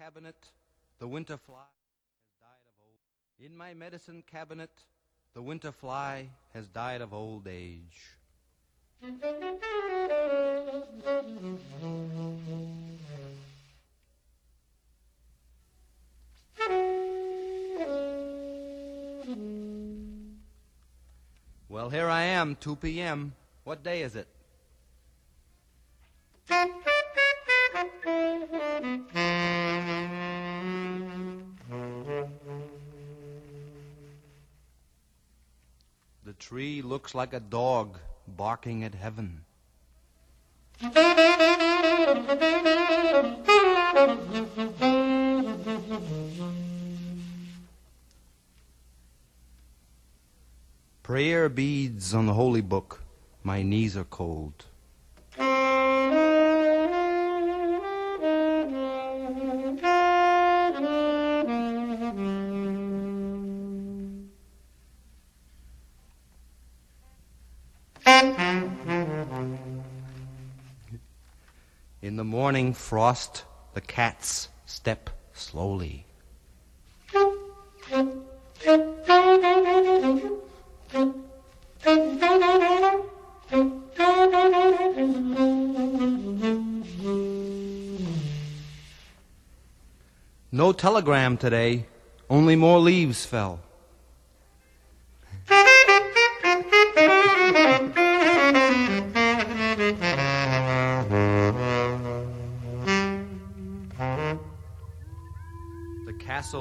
cabinet, the winter fly has died of old. In my medicine cabinet, the winter fly has died of old age. Well, here I am, 2 p.m. What day is it? Looks like a dog barking at heaven. Prayer beads on the holy book. My knees are cold. Morning frost, the cats step slowly. No telegram today, only more leaves fell.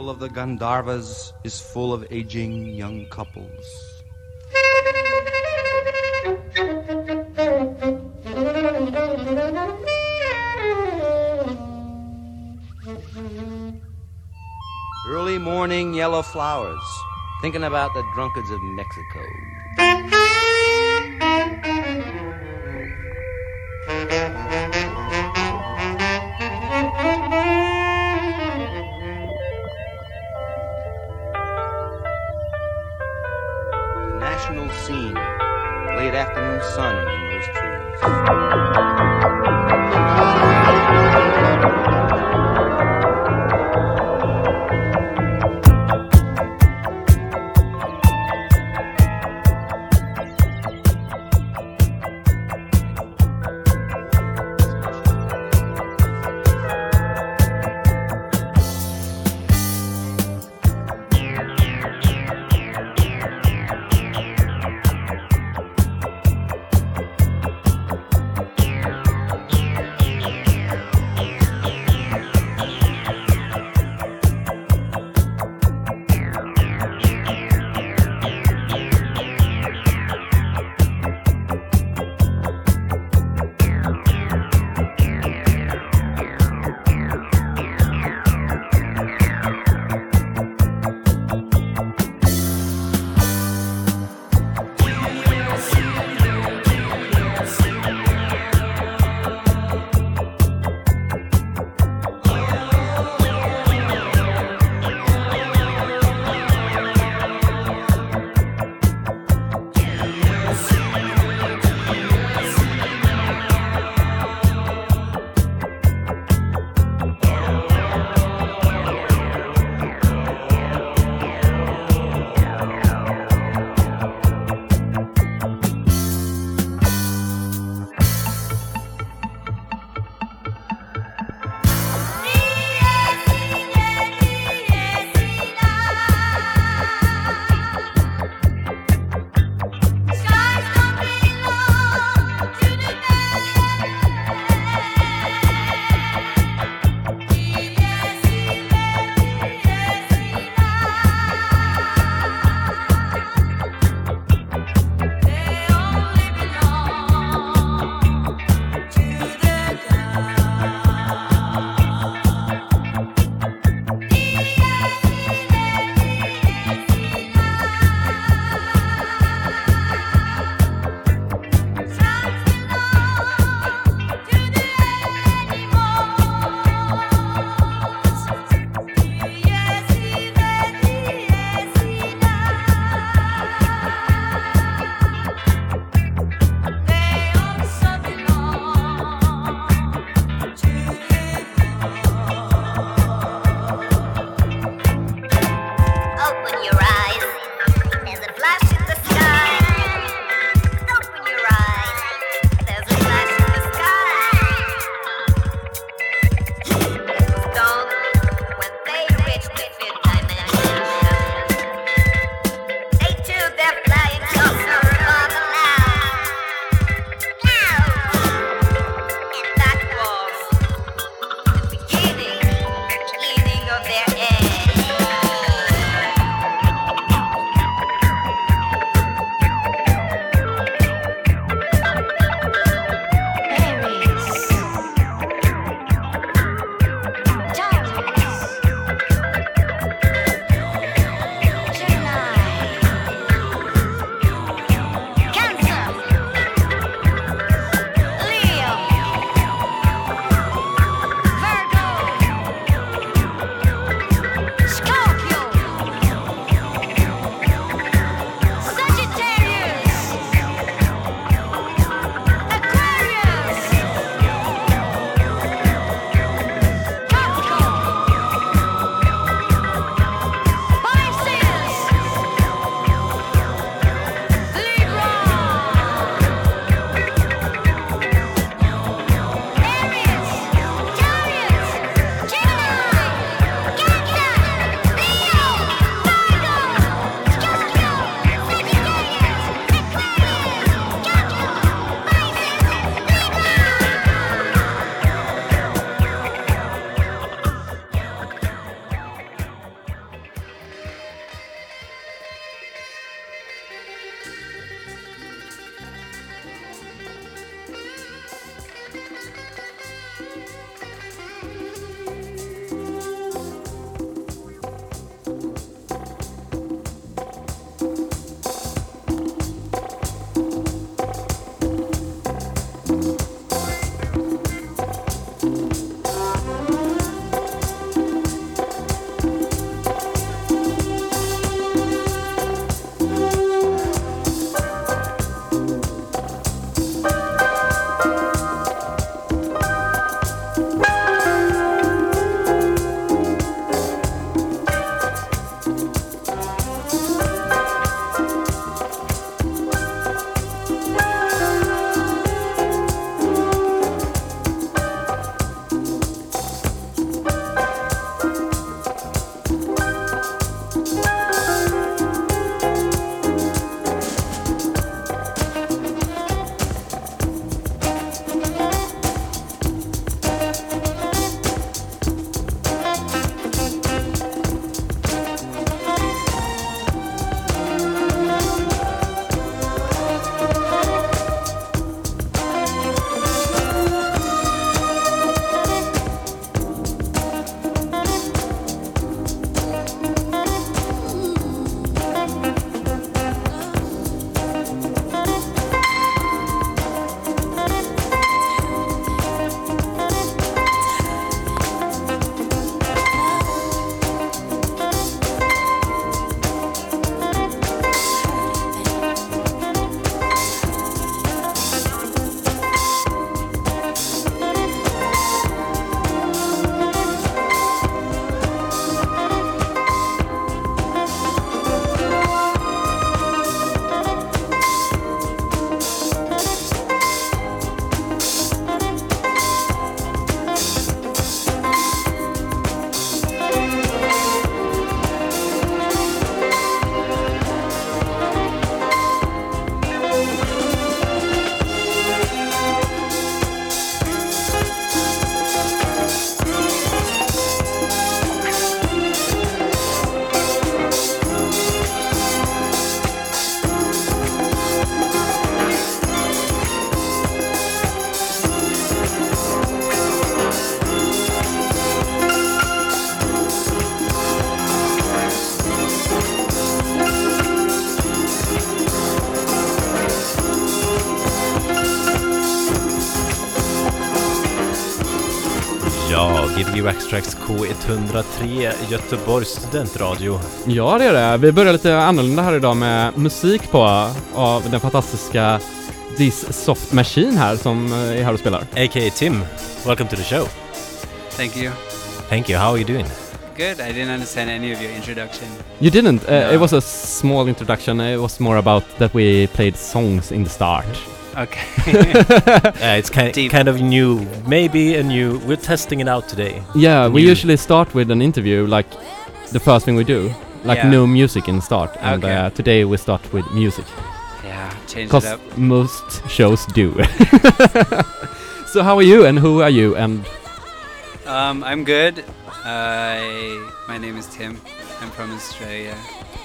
Of the Gandharvas is full of aging young couples. Early morning yellow flowers, thinking about the drunkards of Mexico. Ja, Gbg Waxtracks K103 Göteborgs studentradio. Ja, det är det. Vi börjar lite annorlunda här idag med musik på av den fantastiska This Soft Machine här som eh, är här och spelar. A.k.a. Tim. Welcome to the show. Thank you. Thank you. How are you doing? Good. I didn't understand any of your introduction. You didn't? Uh, No. It was a small introduction. It was more about that we played songs in the start. Okay. Uh, it's kind, Deep. kind of new. Maybe a new. We're testing it out today. Yeah, we usually start with an interview, like the first thing we do, like Yeah. no music in the start. And Okay. uh, today we start with music, yeah. Change it because up. most shows do. so how are you, and who are you, and Um, I'm good. I my name is Tim. I'm from Australia.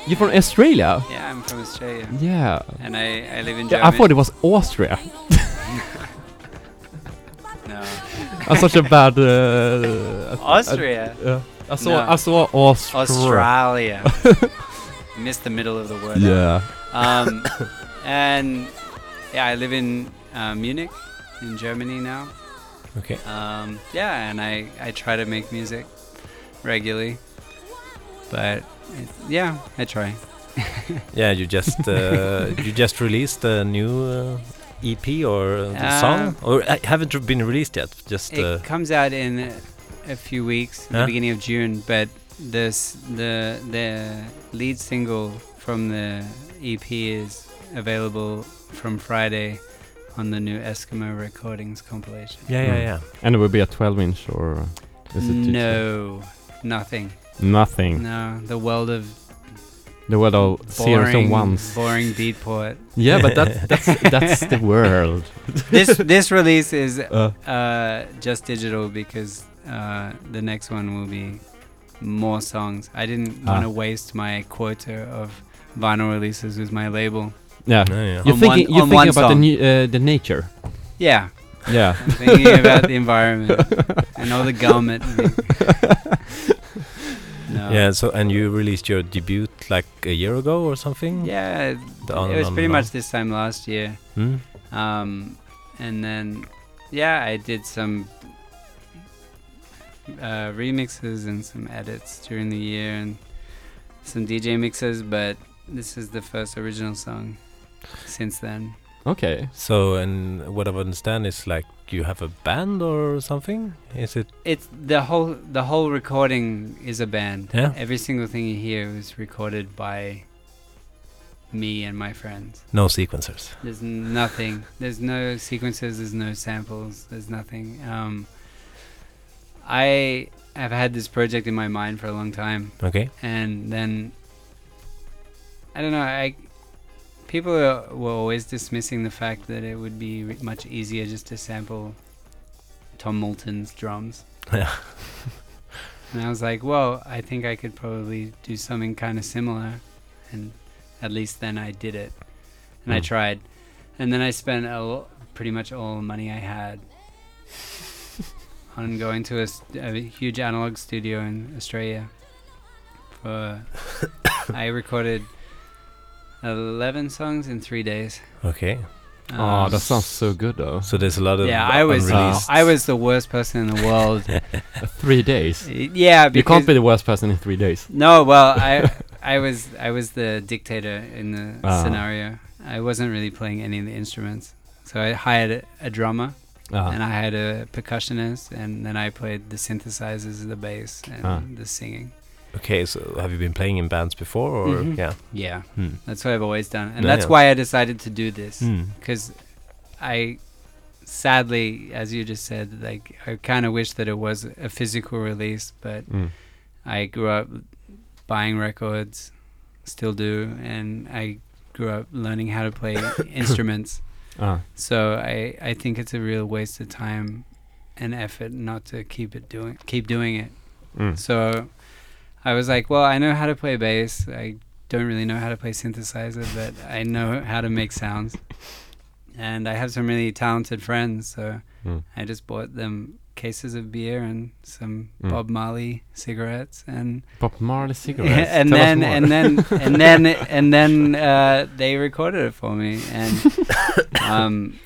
You from Australia? Yeah, I'm from Australia, Yeah. and I I live in Yeah, Germany. I thought it was Austria. no. I'm such a bad. Uh, Austria. Uh, I saw. No. I saw Austria. Australia. Missed the middle of the word. Yeah. Um, and yeah, I live in uh, Munich, in Germany now. Okay. Um, yeah, and I, I try to make music regularly, but it, yeah, I try. Yeah, you just uh, you just released a new uh, EP or uh, Uh, song, or uh, haven't been released yet. Just It uh, comes out in a, a few weeks, Huh? the beginning of June. But this the the lead single from the EP is available from Friday on the new Eskimo Recordings compilation. yeah, yeah, Mm. yeah. And it will be a 12 inch or is it too- no, nothing. Nothing? No, the world of The world of zeros and boring, ones. boring beatport. Yeah, but that, that's that's the world. this this release is Uh, uh, just digital because uh, the next one will be more songs. I didn't Ah. want to waste my quota of vinyl releases with my label. yeah. No, yeah. You're On thinking. one- you're on thinking about the song. new, uh, the nature. Yeah, Yeah. I'm thinking about the environment and all the gum at me. No. Yeah, so and you released your debut like a year ago or something? Yeah, on it was on pretty and much this time last year. Hmm? Um, and then, yeah, I did some uh, remixes and some edits during the year and some DJ mixes, but this is the first original song since then. Okay. So, and what I understand is like you have a band or something? Is it? It's the whole the whole recording is a band. Yeah. Every single thing you hear was recorded by me and my friends. No sequencers. There's nothing. There's no sequences. There's no samples. There's nothing. Um, I have had this project in my mind for a long time, Okay. and then I don't know. I people were always dismissing the fact that it would be much easier just to sample Tom Moulton's drums. Yeah. And I was like, well, I think I could probably do something kind of similar. And at least then I did it. And I Mm. tried. And then I spent a l- pretty much all the money I had on going to a huge analog studio in Australia. For I recorded 11 songs in three days. Okay. oh, Um, that sounds so good though. So there's a lot of yeah, I was unreleased. I was the worst person in the world. three days. yeah, You can't be the worst person in three days. No, well, I I was I was the dictator in the Ah. scenario. I wasn't really playing any of the instruments, so I hired a, a drummer Ah. and I had a percussionist, and then I played the synthesizers, the bass, and Ah. the singing. Okay, so have you been playing in bands before, or Mhm. yeah? Yeah, Hmm. that's what I've always done, and Yeah, that's yeah. why I decided to do this Hmm. because I, sadly, as you just said, like I kind of wish that it was a physical release, but Mm. I grew up buying records, still do, and I grew up learning how to play instruments. Ah. So I, I think it's a real waste of time and effort not to keep it doing keep doing it. So I was like, well, I know how to play bass. I don't really know how to play synthesizer, but I know how to make sounds. And I have some really talented friends, so Mm. I just bought them cases of beer and some Mm. Bob Marley cigarettes and Bob Marley cigarettes. and Tell us then and then and then and then uh, they recorded it for me and um,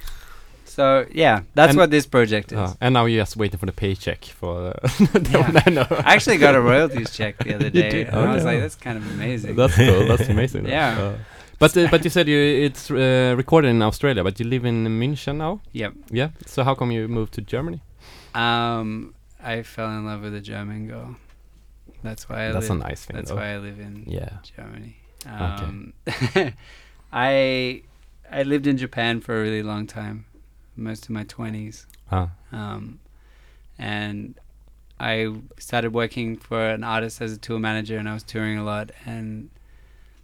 So yeah, that's And- what this project is. Uh, and now you're just waiting for the paycheck for. Uh, Yeah. no. I actually got a royalties check the other day, and Oh, I was yeah. like, "That's kind of amazing." That's cool. That's amazing. Yeah. Uh, but but you said you it's uh, recorded in Australia, but you live in München now. Yep. Yeah. So how come you moved to Germany? Um, I fell in love with a German girl. That's why I That's a live. nice thing. that's though. why I live in Yeah. Germany. Okay. Um, I I lived in Japan for a really long time, most of my twenties, Ah. um, and I started working for an artist as a tour manager, and I was touring a lot. And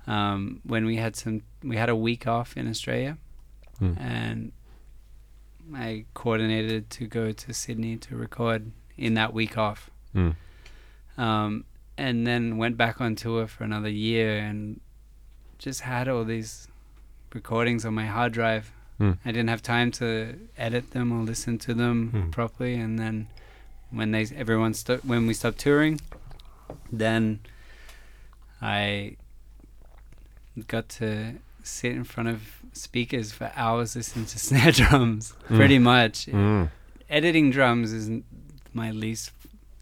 um, when we had some, we had a week off in Australia, Mm. and I coordinated to go to Sydney to record in that week off Mm. um, and then went back on tour for another year and just had all these recordings on my hard drive. Mm. I didn't have time to edit them or listen to them Mm. properly, and then when they everyone sto- when we stopped touring, then I got to sit in front of speakers for hours listening to snare drums, Mm. pretty much. Mm. Editing drums is my least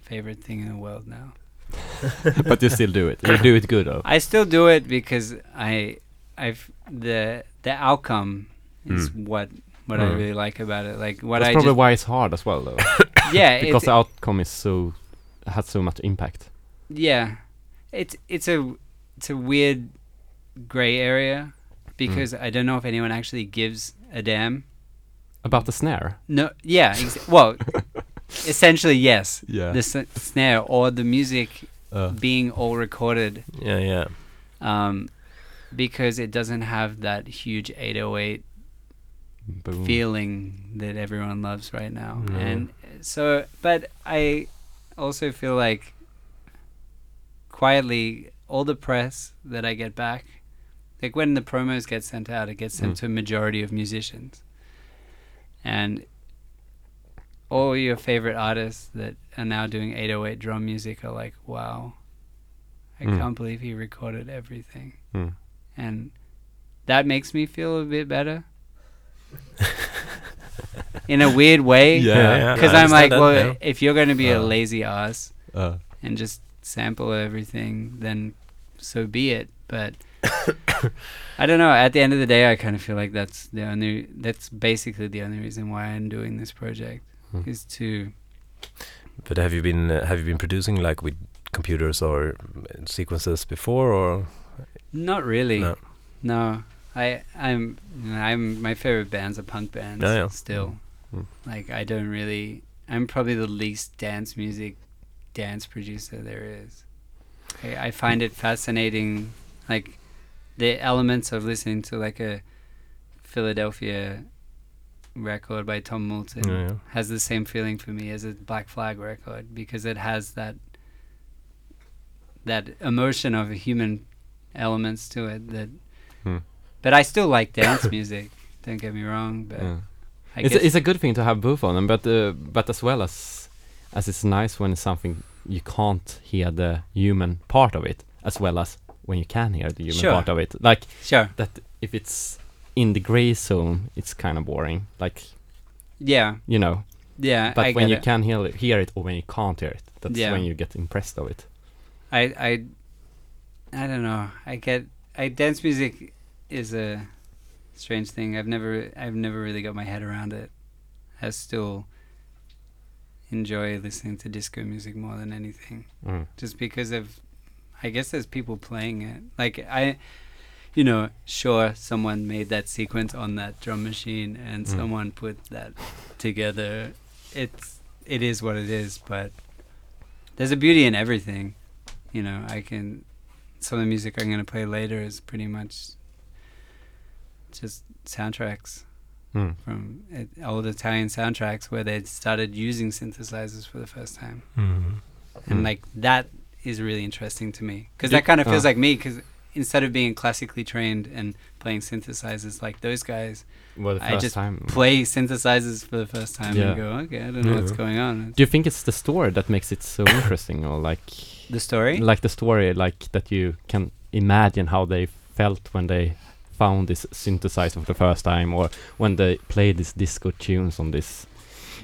favorite thing in the world now. but you still do it. You do it good though. I still do it because I, I've the the outcome is Mm. what what I Mm. really like about it. Like what That's I probably why it's hard as well though, yeah because the outcome is so has so much impact. yeah, it's it's a it's a weird gray area because Mm. I don't know if anyone actually gives a damn. About the snare. No, yeah, ex- well, essentially yes, Yeah. the s- snare or the music uh, being all recorded Yeah, yeah. um, because it doesn't have that huge 808 boom. feeling that everyone loves right now. No. And so, but I also feel like quietly, all the press that I get back, like when the promos get sent out, it gets sent Mm. to a majority of musicians. And all your favorite artists that are now doing 808 drum music are like, wow, I Mm. can't believe he recorded everything. Mm. And that makes me feel a bit better. In a weird way. Yeah, yeah. Because I I'm like, well, that, yeah. if you're going to be a Uh. lazy ass Uh, and just sample everything, then so be it. But I don't know. At the end of the day, I kind of feel like that's the only. That's basically the only reason why I'm doing this project Hmm. is to. But have you been uh, have you been producing like with computers or uh, sequences before or Not really. No. No. I I'm I'm my favorite bands are punk bands Yeah, yeah. still. Mm. Like I don't really I'm probably the least dance music dance producer there is. I, I find it fascinating like the elements of listening to like a Philadelphia record by Tom Moulton Yeah, yeah. has the same feeling for me as a Black Flag record because it has that that emotion of human elements to it that. But I still like dance music don't get me wrong but yeah. It's, a, it's a good thing to have both of them, but uh, but as well as as it's nice when it's something you can't hear the human part of it, as well as when you can hear the human Sure. part of it. Like sure that, if it's in the gray zone, it's kind of boring. Like yeah you know, yeah but I when you it. can hear it, hear it or when you can't hear it, that's Yeah. when you get impressed of it. I I I don't know. I get I dance music is a strange thing. I've never I've never really got my head around it. I still enjoy listening to disco music more than anything. Mm. Just because of I guess there's people playing it. Like I you know, sure someone made that sequence on that drum machine and Mm. someone put that together. It's it is what it is, but there's a beauty in everything. You know, I can some of the music I'm gonna play later is pretty much just soundtracks Mm. from it, old Italian soundtracks where they started using synthesizers for the first time, Mm. and Mm. like that is really interesting to me because that kind of feels uh. like me because instead of being classically trained and playing synthesizers like those guys Well, the I just time. play synthesizers for the first time Yeah. and go okay I don't know what's going on Do you think it's the story that makes it so interesting, or like the story like the story, like that you can imagine how they felt when they found this synthesizer for the first time, or when they played these disco tunes on this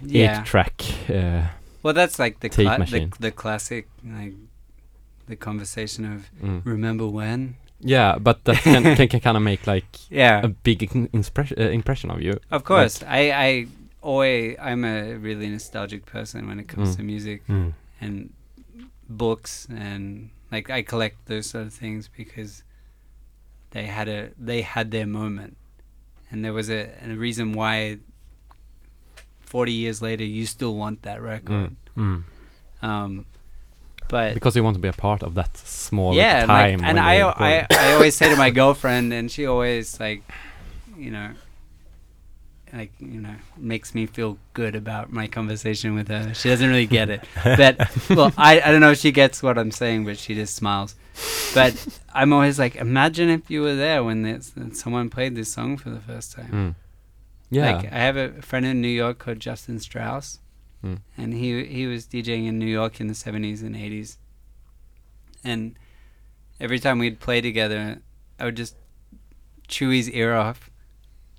Yeah. eight-track. Uh, Well, that's like the cla- the, the classic like the conversation of mm. remember when. Yeah, but that can, can, can kind of make like Yeah, a big impression uh, impression of you. of course. I I always I'm a really nostalgic person when it comes Mm. to music Mm. and books and like I collect those sort of things because they had a they had their moment and there was a, a reason why 40 years later you still want that record Mm. um but Because you want to be a part of that small yeah and, time. like, and I, I. I always say to my girlfriend and she always like you know like you know makes me feel good about my conversation with her she doesn't really get it but well I, I don't know if she gets what i'm saying but she just smiles but i'm always like imagine if you were there when this, someone played this song for the first time Mm. Yeah. like i have a friend in new york called justin strauss Mm. and he he was DJing in New York in the 70s and 80s. And every time we'd play together, I would just chew his ear off,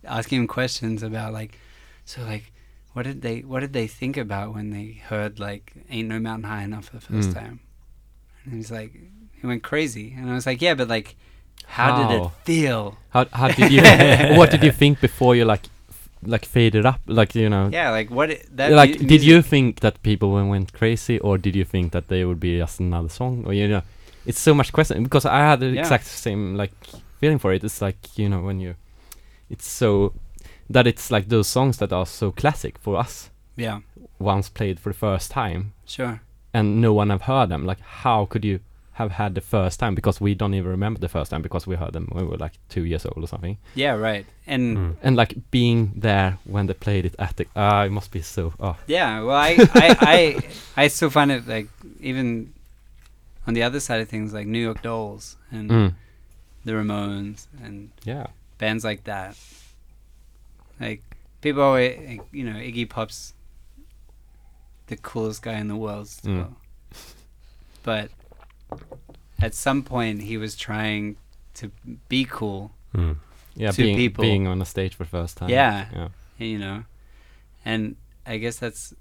asking him questions about like, so like, what did they what did they think about when they heard like "Ain't No Mountain High Enough" for the first Mm. time? And he's like, he went crazy, and I was like, yeah, but like, how, did it feel? How how did you what did you think before you like like faded up? Like you know? Yeah, like what that like mu- did you think that people went- went crazy or did you think that they would be just another song? Or you know it's so much question because I had the Yeah. exact same like feeling for it. It's like you know when you it's so that it's like those songs that are so classic for us. Yeah, once played for the first time. Sure. and no one have heard them. Like how could you have had the first time because we don't even remember the first time because we heard them when we were like two years old or something Yeah, right. And Mm. and like being there when they played it at the ah it must be so oh Yeah, well, I, I, I, I still find it like even on the other side of things, like New York Dolls and mm, the Ramones and yeah bands like that. Like people always, like, you know, Iggy Pop's the coolest guy in the world still, Mm. but at some point he was trying to be cool, Mm. yeah To being people. being on a stage for the first time Yeah. yeah you know, and I guess that's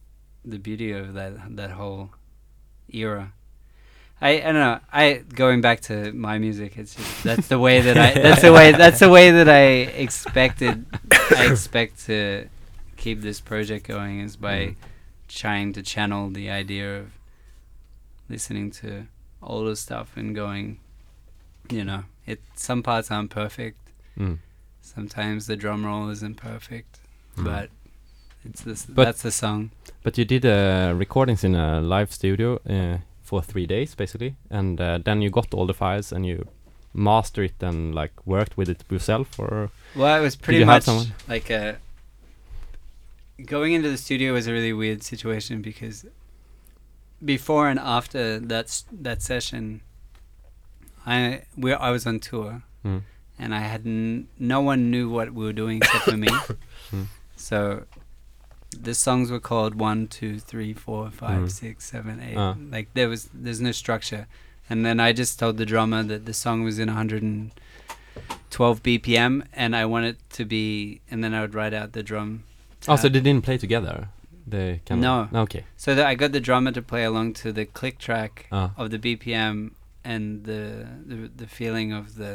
the beauty of that that whole era. I, I don't know. I going back to my music. It's just that's the way that I that's the way that's the way that I expected. I expect to keep this project going is by Mm. trying to channel the idea of listening to older stuff and going. You know, it some parts aren't perfect. mm. Sometimes the drum roll isn't perfect, Mm. but it's this. But- that's the song. but you did uh, recordings in a live studio uh, for three days basically and uh, then you got all the files and you master it and like worked with it yourself or Well, it was pretty much like a. Going into the studio was a really weird situation because before and after that that session, I we I was on tour Mm. and I had n- no one knew what we were doing except for me. Mm. So the songs were called one, two, three, four, five, Mm. six, seven, eight. Ah. Like there was there's no structure. And then I just told the drummer that the song was in 112 BPM and I want it to be and then I would write out the drum. oh so they didn't play together they kind No. okay So that I got the drummer to play along to the click track Ah. of the BPM and the, the the feeling of the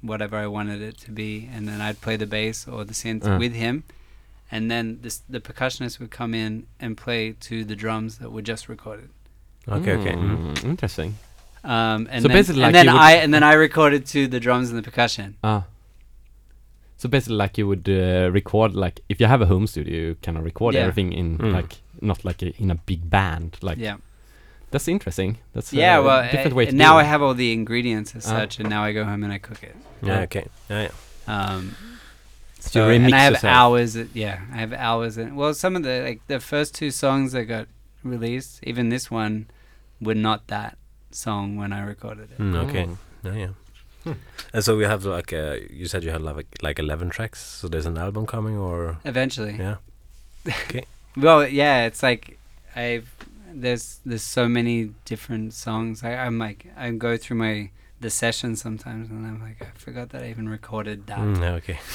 whatever I wanted it to be, and then I'd play the bass or the synth Uh. with him, and then this, the percussionist would come in and play to the drums that were just recorded. Okay, okay. Mm. Mm, interesting Um, and So then, basically and like then I and then I recorded to the drums and the percussion. ah so basically like you would uh, record like if you have a home studio you kind of record Yeah. everything in Mm. like not like a, in a big band like yeah, that's interesting that's yeah. a Well, different I- way to and do now it. I have all the ingredients as Ah. such, and now I go home and I cook it. Yeah, Yeah. okay. Yeah, yeah. Um, So so, you and I have yourself. hours. At, yeah, I have hours. In, well, some of the like the first two songs that got released, even this one, were not that song when I recorded it. Mm, okay. Oh. Yeah, yeah. And so we have like uh, you said you had like like eleven tracks. So there's an album coming, or Eventually, yeah. Okay. well, yeah, it's like I've there's there's so many different songs. I, I'm like I go through my the session sometimes, and I'm like, I forgot that I even recorded that. Mm, okay.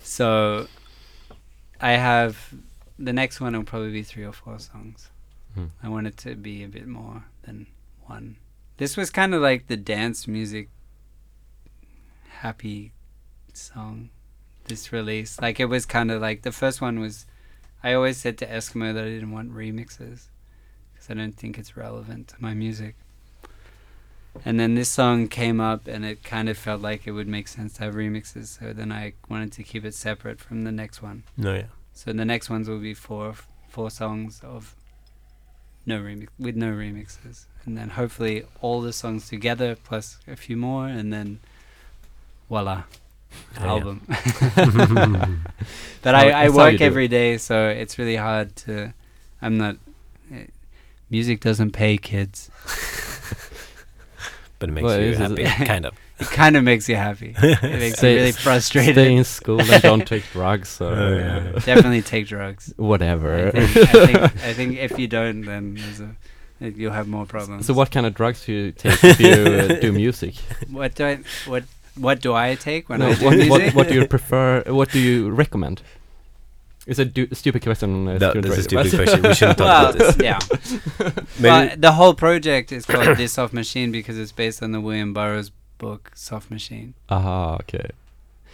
So I have the next one will probably be three or four songs. Hmm. I want it to be a bit more than one. This was kind of like the dance music happy song. This release, like it was kind of like the first one was. I always said to Eskimo that I didn't want remixes because I don't think it's relevant to my music. And then this song came up, and it kind of felt like it would make sense to have remixes. So then I wanted to keep it separate from the next one. No, yeah. So the next ones will be four four songs of no remix with no remixes, and then hopefully all the songs together plus a few more, and then voila, Yeah, yeah. album. but How- I, I that's how you work do it. every day, so it's really hard to. I'm not. eh, music doesn't pay, kids. But it makes Well, you it is- happy, kind of. It kind of makes you happy. It makes Stay- you really frustrated. Stay in school and don't take drugs or Uh, uh, Definitely take drugs. whatever. I think, I, think, I think if you don't, then there's a, you'll have more problems. so what kind of drugs do you take if you uh, do music? What do I what what do I take when No, I do what, music? what, what do you prefer? What do you recommend? It's a du- stupid question. Uh, That, student that's a stupid but- question. We shouldn't talk well, about this. yeah. Maybe, Well, the whole project is called This Soft Machine because it's based on the William Burroughs book Soft Machine. Aha, okay.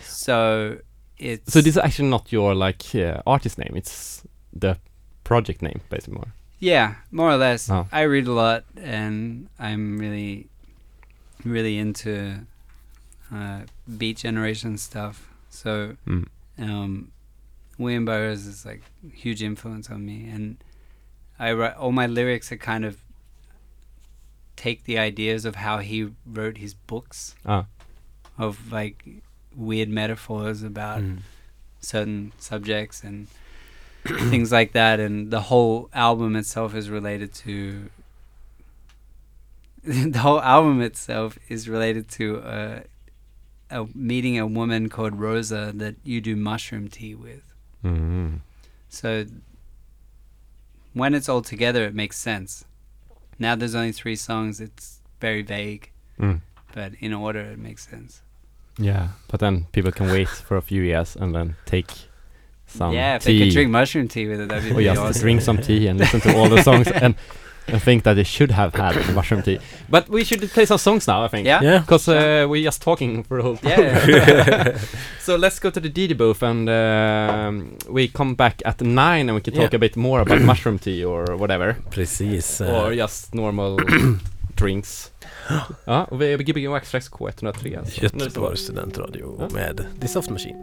So it's So this is actually not your like uh, artist name. It's the project name, basically more. yeah, more or less. Oh. I read a lot and I'm really really into uh, Beat Generation stuff. So Mm. um, William Burroughs is like huge influence on me, and I write all my lyrics are kind of take the ideas of how he wrote his books Ah, of like weird metaphors about Mm. certain subjects and things like that, and the whole album itself is related to. the whole album itself is related to uh, a meeting a woman called Rosa that you do mushroom tea with. mm. So when it's all together, it makes sense. Now there's only three songs; it's very vague, Mm. but in order, it makes sense. yeah. But then people can wait for a few years and then take some yeah, if tea. they could drink mushroom tea with it, that'd be or just awesome. drink some tea and listen to all the songs and and think that they should have had mushroom tea. But we should play some songs now, I think. Yeah. Yeah. Because uh, we're just talking for a whole Yeah. time. so let's go to the DD booth and um, we come back at nine and we can talk Yeah. a bit more about mushroom tea or whatever. Precis. Or just normal drinks. Ja, och vi är Gbg Waxtrax K103 alltså. Göteborgs studentradio Ja. med The Soft Machine.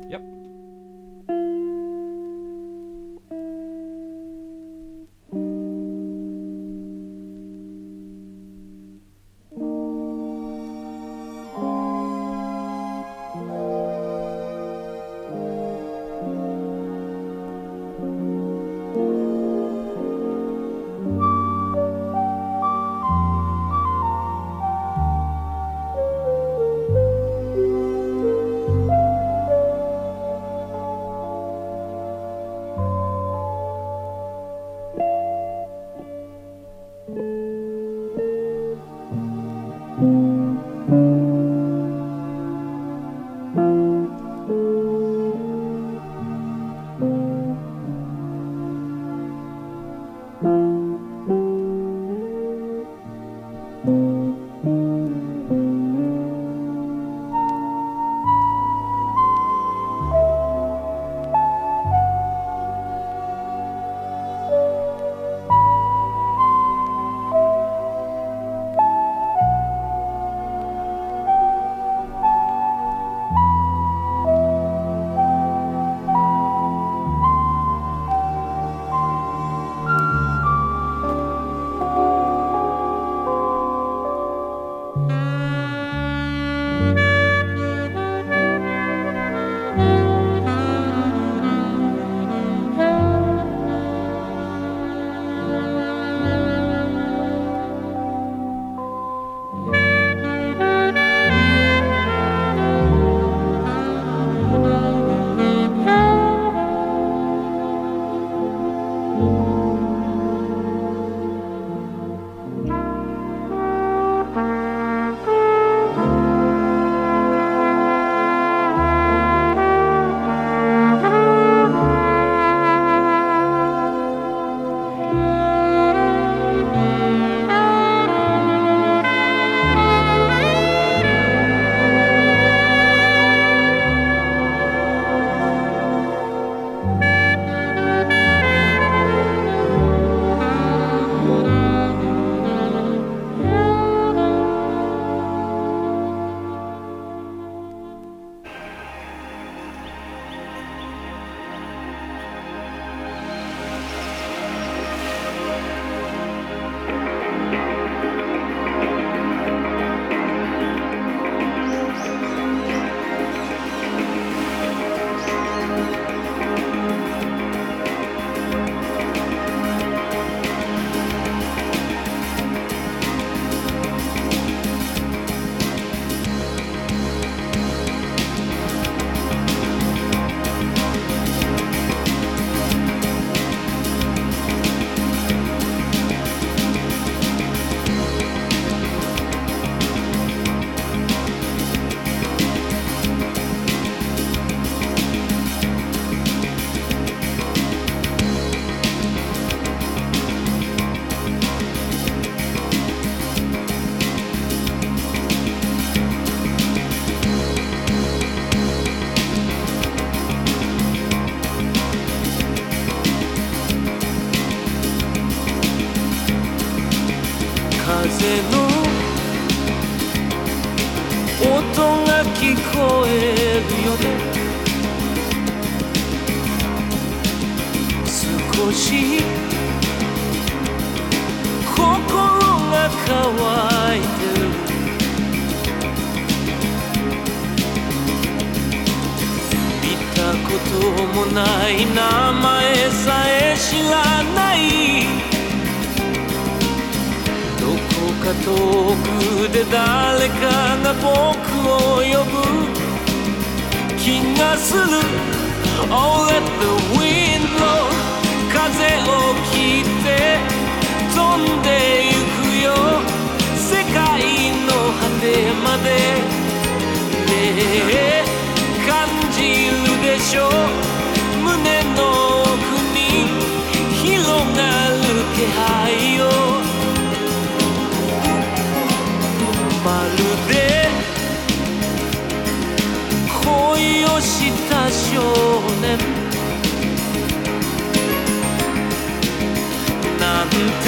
て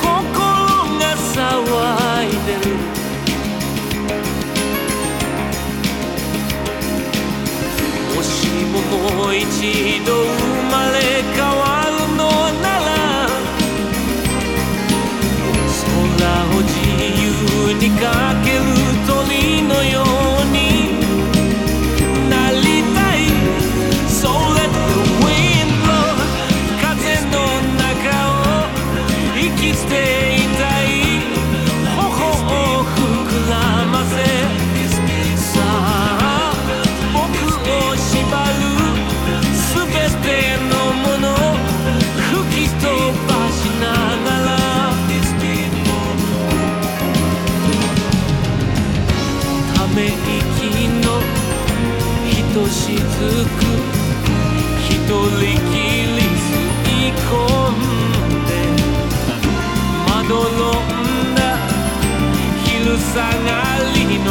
心が騒いでる。もしももう一度生まれ変わるのなら空を自由に駆ける鳥のように。つく。一人きり吸い込んで。まどろんだ昼下がりの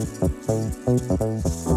ファイトファイト。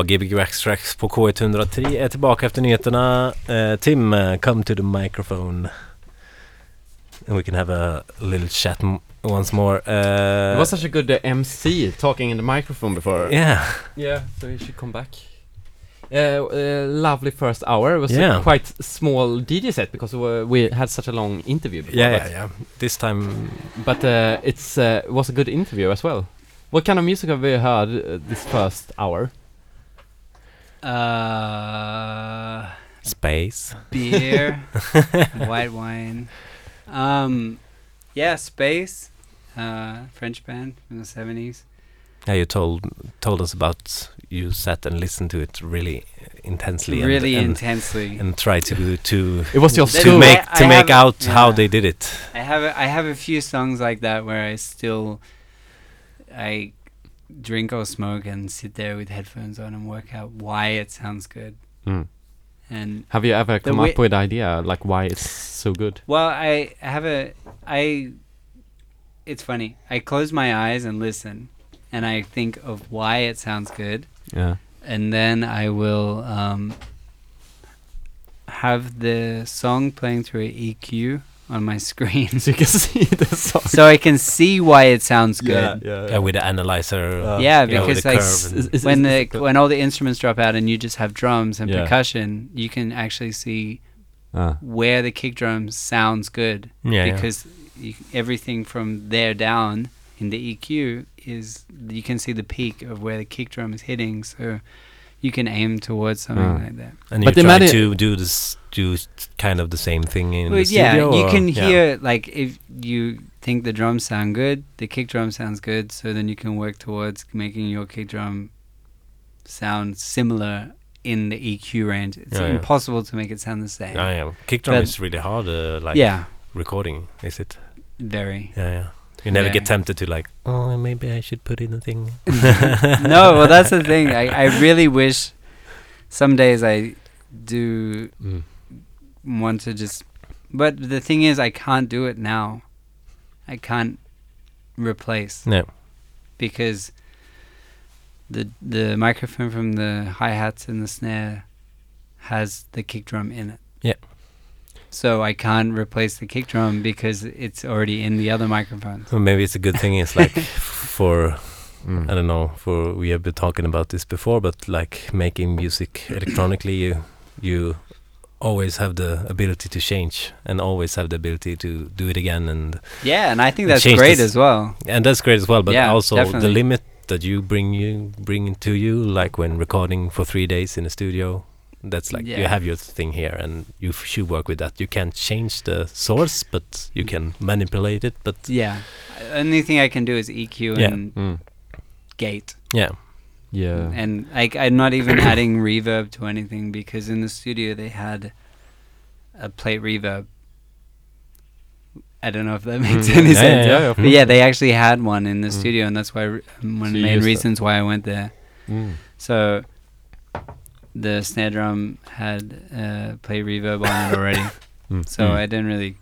Ja, Gbg Backstracks på K103 är tillbaka efter nyheterna. Eh, Tim, eh, come to the microphone. And we can have a little chat once more. It Uh, was such a good uh, MC talking in the microphone before. yeah, Yeah, so you should come back. Uh, uh, lovely first hour. It was Yeah. a quite small DJ set because we, we had such a long interview. Before, yeah, yeah, yeah. This time, But uh, uh, it was a good interview as well. What kind of music have we heard uh, this first hour? Uh, space. beer, white wine. Um, yeah, Space, uh, French band from the seventies. Yeah, you told told us about you sat and listened to it really intensely, Really and, and, intensely. and tried to to It was your That- to school. make I- to I make have- out how yeah. they did it. I have a, I have a few songs like that where I still I drink or smoke and sit there with headphones on and work out why it sounds good. Mm. And Have you ever come up with idea like why it's so good? well, I have a I it's funny. I close my eyes and listen and I think of why it sounds good Yeah. and then I will um, have the song playing through an EQ on my screen, So you can see the song. so I can see why it sounds good. yeah, Yeah, with the analyzer. Uh, yeah, you know, because like curve s- and- Is- is- when is- the when all the instruments drop out and you just have drums and Yeah. percussion, you can actually see Ah. where the kick drum sounds good yeah, yeah. because you, everything from there down in the EQ is you can see the peak of where the kick drum is hitting, so you can aim towards something Ah. like that. And But you try imagine- to do this, do kind of the same thing in Well, the yeah, studio. you or- can yeah. hear like if you think the drums sound good, the kick drum sounds good, so then you can work towards making your kick drum sound similar in the EQ range. It's Yeah, yeah. impossible to make it sound the same. Yeah, yeah. Kick drum But- is really hard, uh, like yeah, recording, is it? very. Yeah, yeah. You never Yeah. get tempted to like, oh, maybe I should put in a thing. no, well that's the thing. I, I really wish some days I do Mm. Want to just but the thing is I can't do it now. I can't replace No. because the the microphone from the hi hats and the snare has the kick drum in it. Yeah. So I can't replace the kick drum because it's already in the other microphones. So maybe it's a good thing. It's like for Mm. I don't know. For we have been talking about this before, but like making music electronically, you you always have the ability to change and always have the ability to do it again and Yeah, and I think that's great this- as well. and that's great as well. But Yeah, also the limit that you bring you bring to you, like when recording for three days in a studio. That's like you have your thing here, and you f- should work with that. You can't change the source, but you can manipulate it. But Yeah. Only thing I can do is EQ Yeah. and Mm. gate. yeah, Yeah. And like I'm not even adding reverb to anything because in the studio they had a plate reverb. I don't know if that makes Mm, any yeah, sense. yeah, yeah, But yeah, they actually had one in the Mm. studio, and that's why re- um, one of the main reasons why I went there. Mm. So the snare drum had uh, play reverb on it already, Mm. so Mm. I didn't really.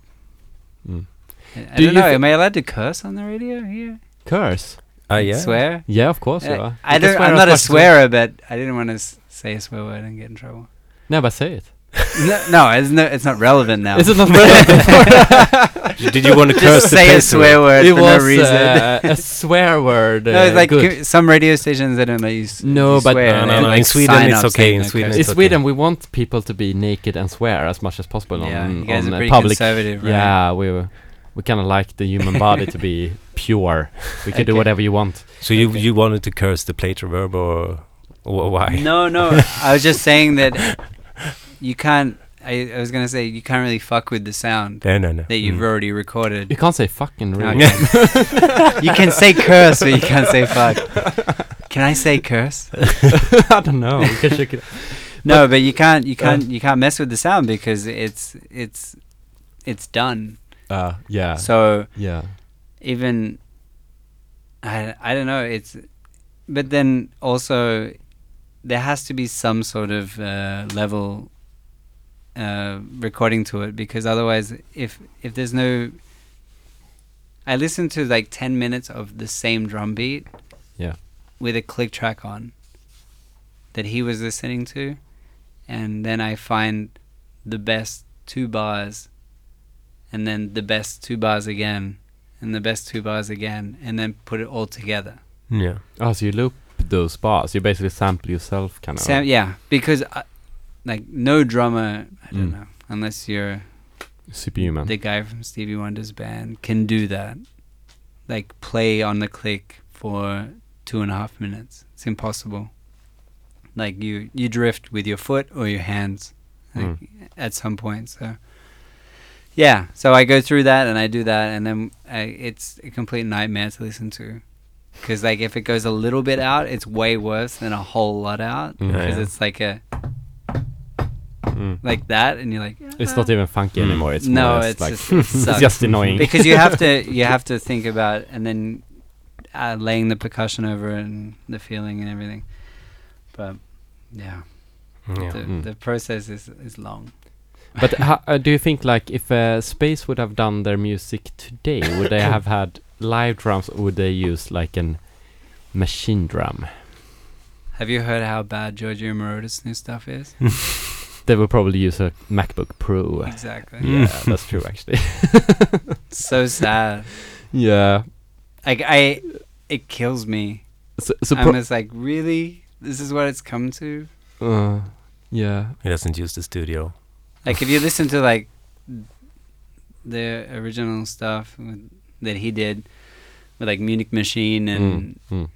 Mm. I, I Do don't you know. am I allowed to curse on the radio here? Curse. Uh, yeah. Swear? Yeah, of course. Uh, you are. I you don't, I'm not a much as you- swearer, but I didn't want to s- say a swear word and get in trouble. No, but say it. no, no, it's no, it's not relevant now. Is it not relevant? Did you want to Just curse the say a swear word it for was no reason. uh, a swear word. Uh, no, it's like good. some radio stations they don't let you. S- No, you but- swear. No, They no, have, no, like, in Sweden it's okay, in Sweden curse. in it's okay. Sweden, we want people to be naked and swear as much as possible Yeah, on, you guys on are uh, pretty public. conservative, right? Yeah, we we kind of like the human body to be pure. We can do whatever you want. So you Okay. you wanted to curse the plate reverb or, or why? No, no. I was just saying that you can't. I, I was gonna say you can't really fuck with the sound No, no, no. that you've Mm. already recorded. You can't say fucking really. Okay. you can say curse, but you can't say fuck. Can I say curse? I don't know. We can. No, but you can't. You can't. you can't mess with the sound because it's it's it's done. Uh, yeah. So yeah. even I I don't know. It's but then also there has to be some sort of uh, level uh, recording to it because otherwise, if if there's no, I listen to like ten minutes of the same drum beat. Yeah. With a click track on, that he was listening to, and then I find the best two bars, and then the best two bars again, and the best two bars again, and then put it all together. Yeah. Oh, so you loop those bars. You basically sample yourself, kind of. Sam, yeah, because I, like no drummer, I don't Mm. know, unless you're Superhuman. the guy from Stevie Wonder's band, can do that. Like play on the click for two and a half minutes. It's impossible. Like you, you drift with your foot or your hands, like, at some point. So, yeah. So I go through that and I do that, and then I, it's a complete nightmare to listen to. Because like if it goes a little bit out, it's way worse than a whole lot out. Mm. Because Yeah. it's like a Mm. like that, and you're like, It's not even funky Mm. anymore. It's No, more it's like just- it it's just annoying. because you have to you have to think about and then uh, laying the percussion over it and the feeling and everything. But yeah, Yeah. the, Mm. the process is is long. But ho- uh, do you think like if uh, Space would have done their music today, would they have had live drums or would they use like an machine drum? Have you heard how bad Giorgio Moroder's new stuff is? They would probably use a MacBook Pro. exactly. Yeah, that's true actually. so sad. yeah. Like I, it kills me. So, so I'm just like, really, this is what it's come to. uh, yeah. He doesn't use the studio. Like if you listen to like the original stuff with, that he did with like Munich Machine and Mm, mm.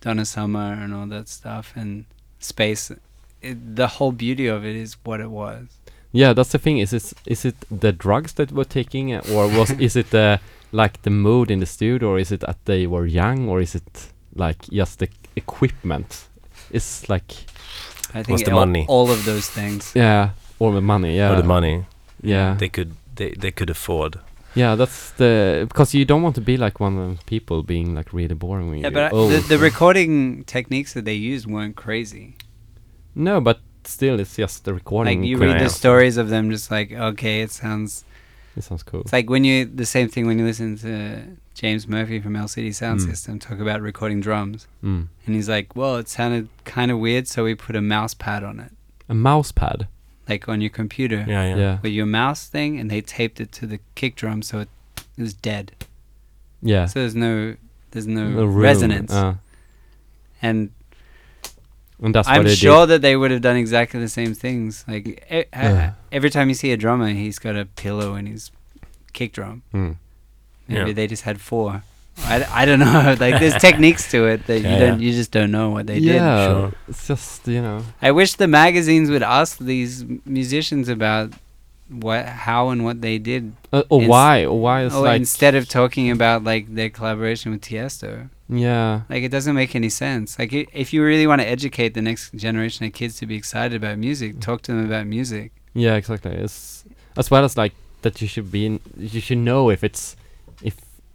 Donna Summer and all that stuff and Space, it, the whole beauty of it is what it was. Yeah, that's the thing. Is it is it the drugs that were taking, or was is it the like the mood in the studio, or is it that they were young, or is it like just the equipment? It's like I think the all, money? all of those things. yeah, or the money. Yeah, Or the money Yeah, they could they, they could afford. yeah. That's the because you don't want to be like one of those people being like really boring when Yeah, you're but I, old. the, the recording techniques that they used weren't crazy. no, but still, it's just the recording. Like you could- read the stories of them, just like okay, it sounds. It sounds cool. It's like when you the same thing when you listen to James Murphy from LCD Sound Mm. System talk about recording drums, Mm. and he's like, "Well, it sounded kind of weird, so we put a mouse pad on it, A mouse pad. Like on your computer, Yeah, yeah. Yeah, with your mouse thing, and they taped it to the kick drum, so it, it was dead. yeah. So there's no there's no, A resonance, uh, and and that's I'm what they sure that they would have done exactly the same things. Like e- Yeah. every time you see a drummer, he's got a pillow in his kick drum. Mm. Maybe Yeah. they just had four. I, I don't know. Like there's techniques to it that you don't yeah. you just don't know what they yeah, Sure. it's just you know. I wish the magazines would ask these musicians about what how and what they did. Uh, or Ins- why? Or why it's oh, like instead of talking about like their collaboration with Tiesto. yeah, Like it doesn't make any sense. Like i if you really want to educate the next generation of kids to be excited about music, talk to them about music. yeah, exactly. It's as well as like that you should be in, you should know if it's if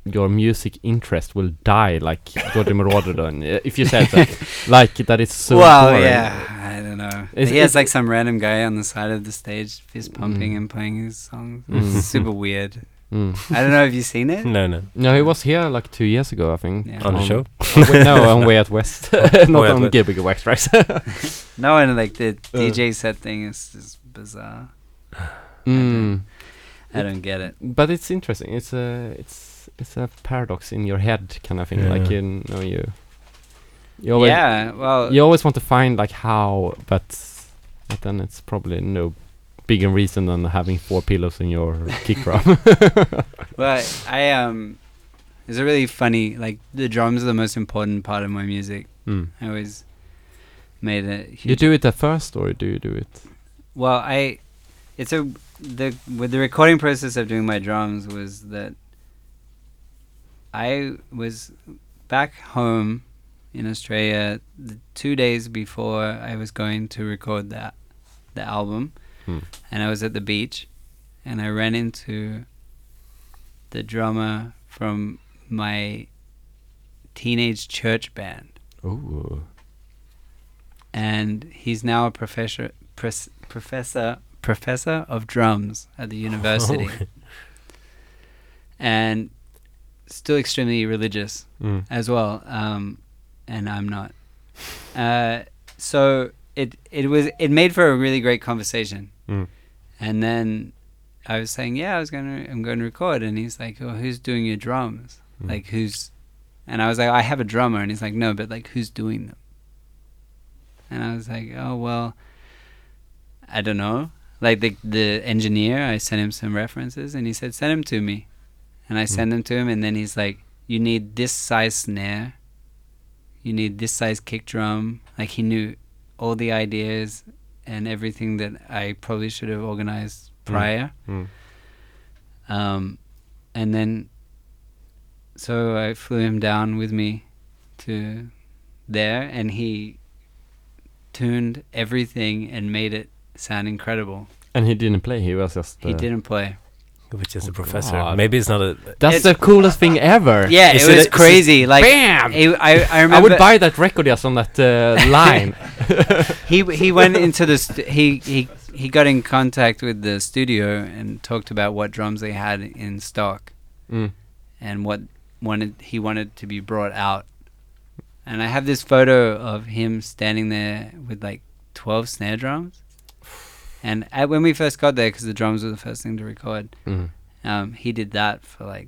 your music interest will die like George Moroder. Uh, If you said that, like that it's so well, boring. yeah, I don't know. Is- he has like some random guy on the side of the stage, fist pumping Mm. and playing his songs. Mm. Super weird. Mm. I don't know have you've seen it. No, no. No, he was here like two years ago, I think. Yeah. On the show? on Way- no, on Way Out West, not Way Out on West. Gbg West, right? No, and like the Uh. DJ set thing is just bizarre. mm. I don't get it. But it's interesting. It's a it's it's a paradox in your head kind of thing. Like you know you. You always, yeah, well, you always want to find like how, but but then it's probably no bigger reason than having four pillows in your kick drum. well, I um, it's a really funny. Like the drums are the most important part of my music. mm. I always made it. You do it at first, or do you do it? Well, I, it's a the with the recording process of doing my drums was that I was back home in Australia the two days before I was going to record that the album, Hmm. and I was at the beach, and I ran into the drummer from my teenage church band. Oh, and he's now a professor pres- professor professor of drums at the university. And still extremely religious mm. as well um, and i'm not uh, so it it was it made for a really great conversation. Mm. And then I was saying, yeah, I was gonna I'm going to record, and he's like, oh, who's doing your drums? Mm. Like who's? And I was like, I have a drummer, and he's like, no, but like who's doing them? And I was like, oh well, I don't know. Like the the engineer, I sent him some references, and he said, send them to me, and I send them to him, and then he's like, you need this size snare, you need this size kick drum. Like he knew all the ideas and everything that I probably should have organized prior. Mm. Um, and then, so I flew him down with me to there, and he tuned everything and made it sound incredible. And he didn't play. He was just. He uh, didn't play. Which is Oh, a professor. God. Maybe it's not a. That's It's- the coolest thing ever. Yeah, Is it it was a- is it- crazy. like, Bam! it- I I I would buy that record just on that uh, line. he he went into this. he he he got in contact with the studio and talked about what drums they had in stock Mm. and what wanted he wanted to be brought out. And I have this photo of him standing there with like 12 snare drums. And at, when we first got there, because the drums were the first thing to record, Mm. um, he did that for like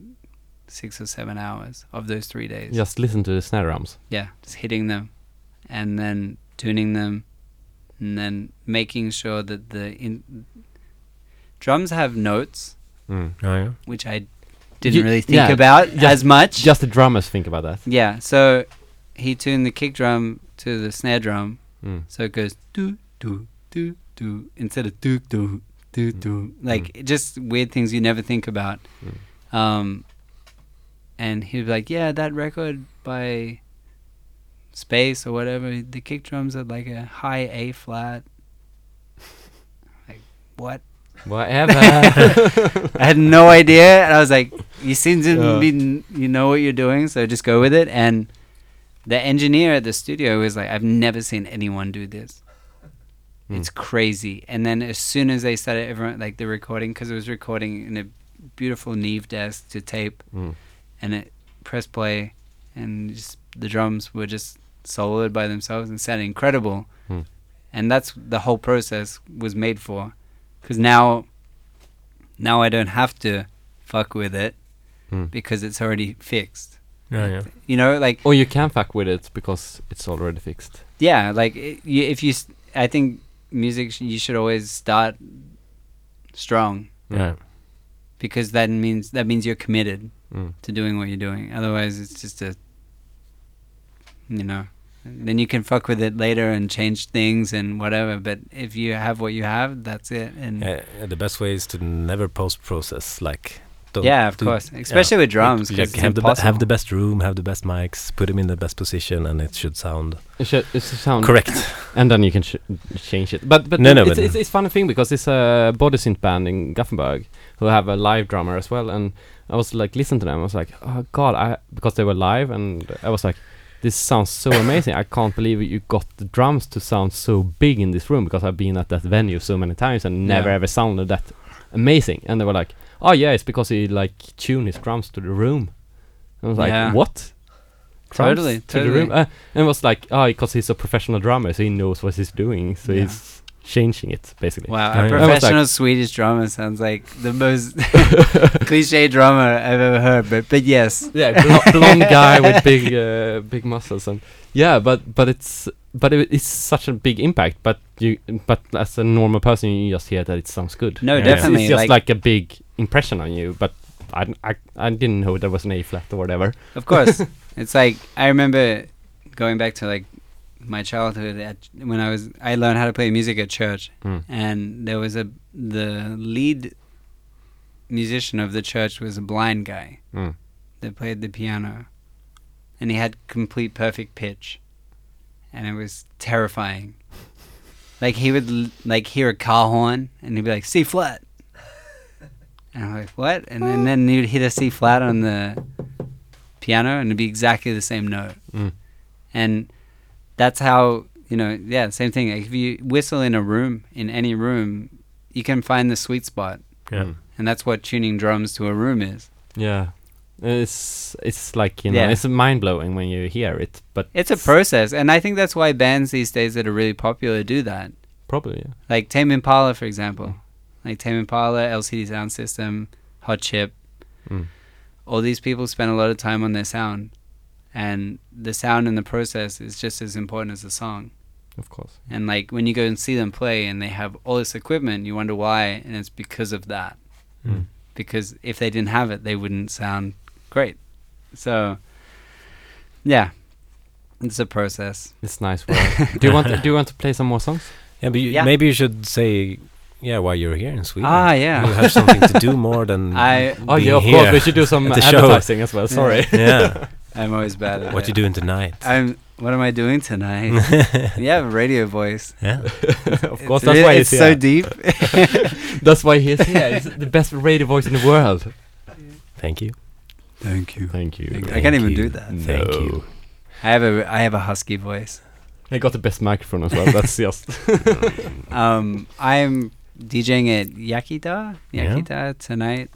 six or seven hours of those three days. Just listen to the snare drums. Yeah, just hitting them, and then tuning them, and then making sure that the in drums have notes, Mm. Oh, yeah. which I didn't You- really think yeah, about just- as much. Just the drummers think about that. yeah, so he tuned the kick drum to the snare drum, Mm. so it goes do do do do instead of do do do do like it just weird things you never think about. Mm. Um, and he was like, "Yeah, that record by Space or whatever, the kick drums are like a high A flat." like what? Whatever. I had no idea, and I was like, "You seem to be, you know what you're doing, so just go with it." And the engineer at the studio was like, "I've never seen anyone do this. Mm. It's crazy." And then as soon as they started, everyone like the recording, because it was recording in a beautiful Neve desk to tape, Mm. and it press play, and just the drums were just soloed by themselves and sounded incredible. Hmm. And that's the whole process was made for, because now, now I don't have to fuck with it Hmm. because it's already fixed. Yeah, yeah. You know, like Or you can fuck with it because it's already fixed. yeah, like it, you, if you, I think music you should always start strong Yeah. because that means that means you're committed Mm. to doing what you're doing. Otherwise, it's just a, you know, then you can fuck with it later and change things and whatever. But if you have what you have, that's it. And the best way is to never post process. Like, don't of do- course, especially with drums, Like, 'cause it's have the be- have the best room, have the best mics, put them in the best position, and it should sound It should, it should sound correct. and then you can ch- change it. But but No, no, it's, but- it's it's funny thing because it's a uh, body synth band in Gothenburg who have a live drummer as well, and I was like listening to them. I was like, oh god, I because they were live, and I was like, this sounds so amazing. I can't believe you got the drums to sound so big in this room because I've been at that venue so many times and never ever sounded that amazing. And they were like, oh yeah, it's because he like tuned his drums to the room. I was like, Yeah. what? Drums Totally, to the room. Uh, and it was like, oh, because he's a professional drummer, so he knows what he's doing, so Yeah. he's changing it basically. Wow, Yeah, a yeah. Was like- professional Swedish drummer sounds like the most cliche drummer I've ever heard. But but yes, Yeah, blo- blonde guy with big uh, big muscles and yeah, but but it's but it, it's such a big impact. But you but as a normal person, you just hear that it sounds good. no, Yeah. It's- definitely. it's just like, like, a big impression on you. But I, I I didn't know there was an A flat or whatever. Of course. it's like I remember going back to like my childhood at when I was I learned how to play music at church Mm. and there was a the lead musician of the church was a blind guy Mm. that played the piano and he had complete perfect pitch and it was terrifying. Like he would l- like hear a car horn and he'd be like C flat. And I'm like, what? And then, then he'd hit a C flat on the piano and it'd be exactly the same note. Mm. And that's how, you know, yeah, same thing. Like if you whistle in a room, in any room, you can find the sweet spot. Yeah. And that's what tuning drums to a room is. Yeah. It's it's like you know Yeah. it's mind blowing when you hear it, but It's a process, and I think that's why bands these days that are really popular do that. probably yeah. Like Tame Impala, for example. Like Tame Impala, LCD Sound System, Hot Chip. Mm. All these people spend a lot of time on their sound, and the sound and the process is just as important as the song. of course. And like when you go and see them play, and they have all this equipment, you wonder why, and it's because of that. Mm. Because if they didn't have it, they wouldn't sound great. So, yeah, it's a process. It's nice work. do you want to, do you want to play some more songs? Yeah, but you, Yeah. maybe you should say, yeah, while you're here in Sweden. Ah, yeah. You have something to do more than I Oh being yeah, of here course we should do some at the show. advertising as well. Sorry. Yeah. I'm always bad at what it. you doing tonight? I'm. What am I doing tonight? you have a radio voice. yeah. of course, It's that's really- why it's he's so here. deep. That's why he's here. He's the best radio voice in the world. Thank you. Thank you. Thank you. I can't even do that. Thank No. you. I have a I have a husky voice. I got the best microphone as well. That's just. Um, I'm DJing at Yakita Yeah. Yakita tonight,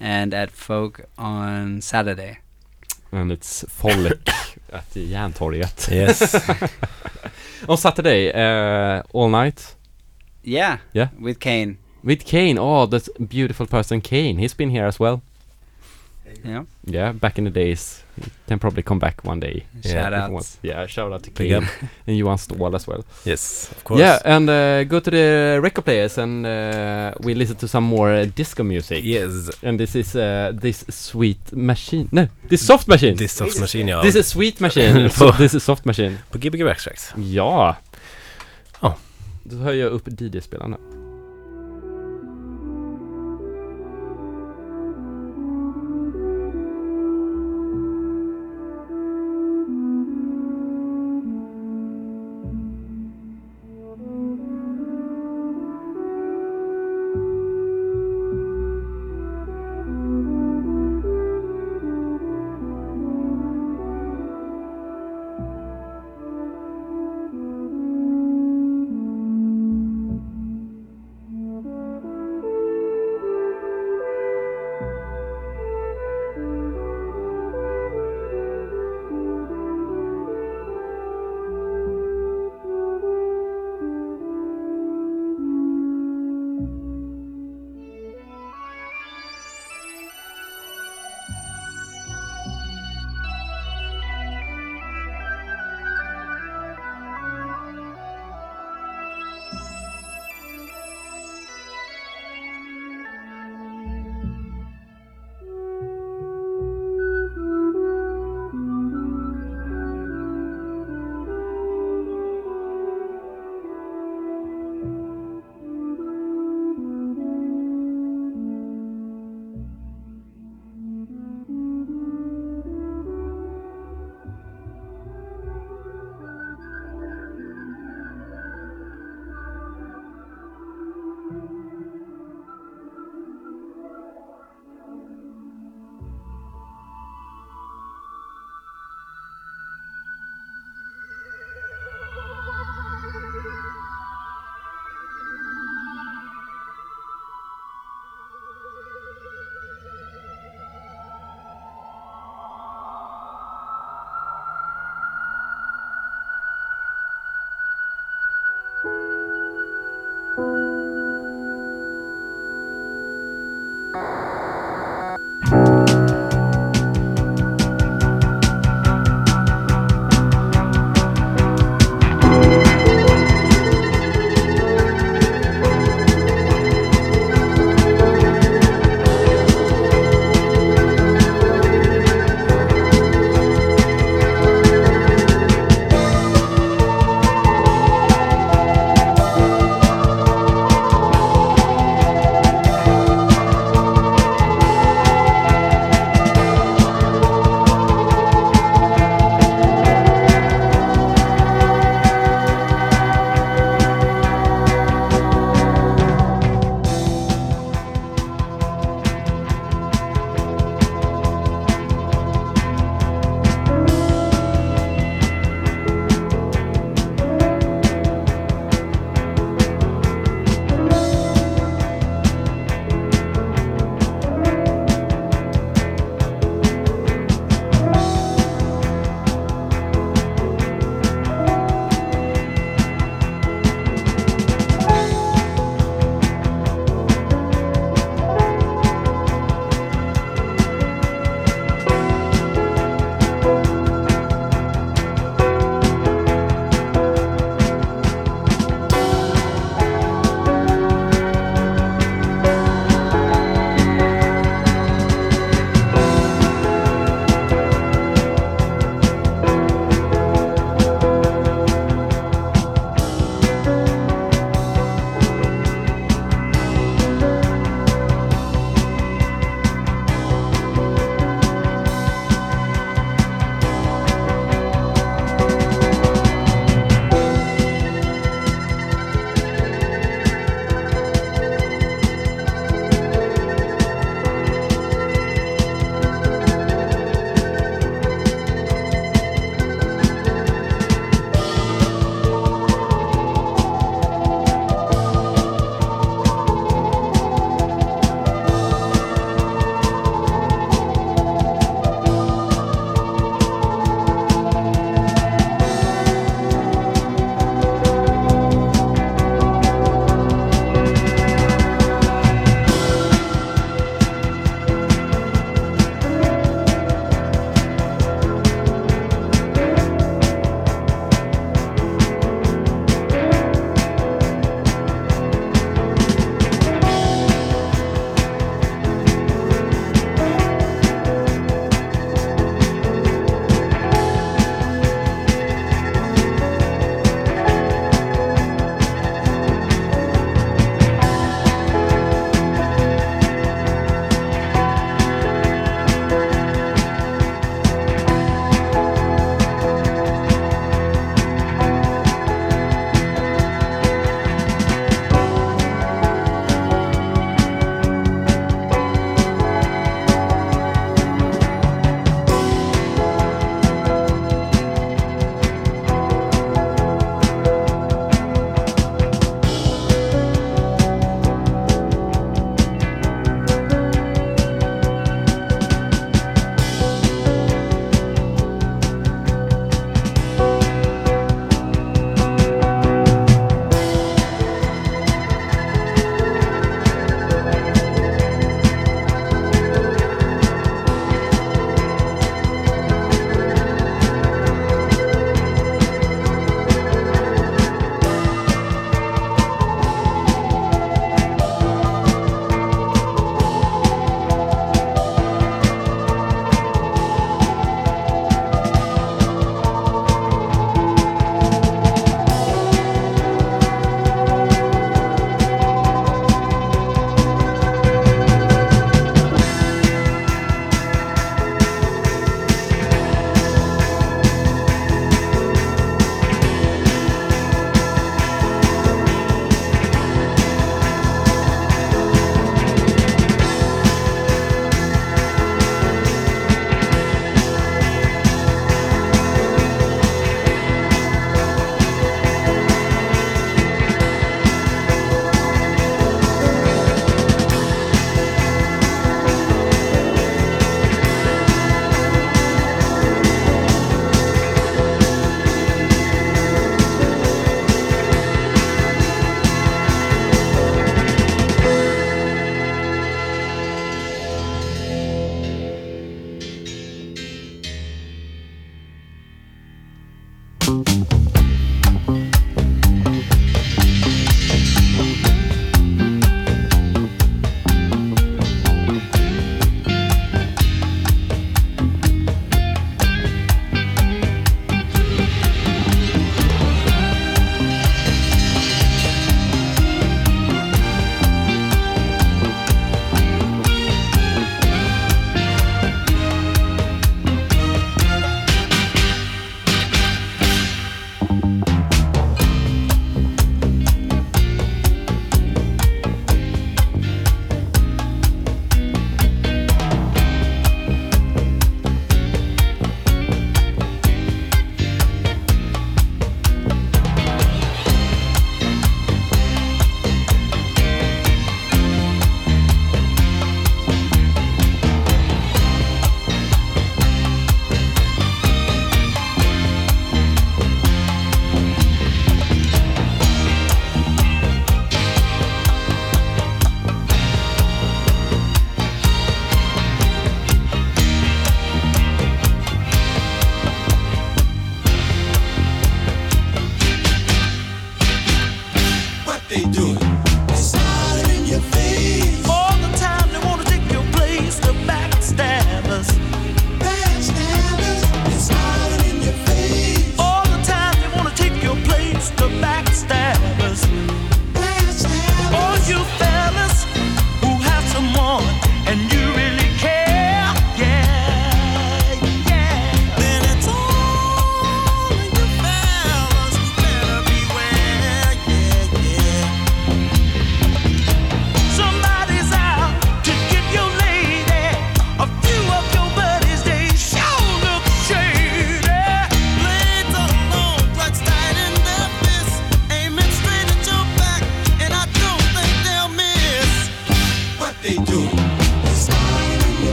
and at Folk on Saturday. and it's Folek at the Järntorget. Yes. On Saturday, uh, all night. Yeah. Yeah. With Kane. With Kane. Oh, that beautiful person Kane. He's been here as well. Yeah. Yeah, back in the days. Can probably come back one day. Yeah, Shout he out. Yeah, shout out to Kane. and Johan Ståhl as well. yes, of course. Yeah, and uh, go to the record players and uh, we listen to some more uh, disco music. Yes. And this is uh, this sweet machine. No, this soft machine. This soft machine, ja. This is sweet machine. so this is soft machine. På Gbg Backtracks. Ja. Ja. Då höjer jag upp DJ-spelaren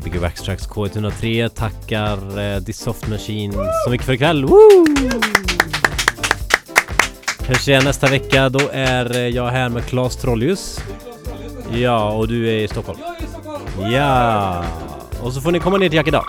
Jag, Gbg Backstracks K103, tackar eh, The Soft Machine så mycket för ikväll. Woo! Hörs igen nästa vecka. Då är eh, jag här med Claes Trollius. Ja, och du är i Stockholm. Ja, och så får ni komma ner till Jack idag.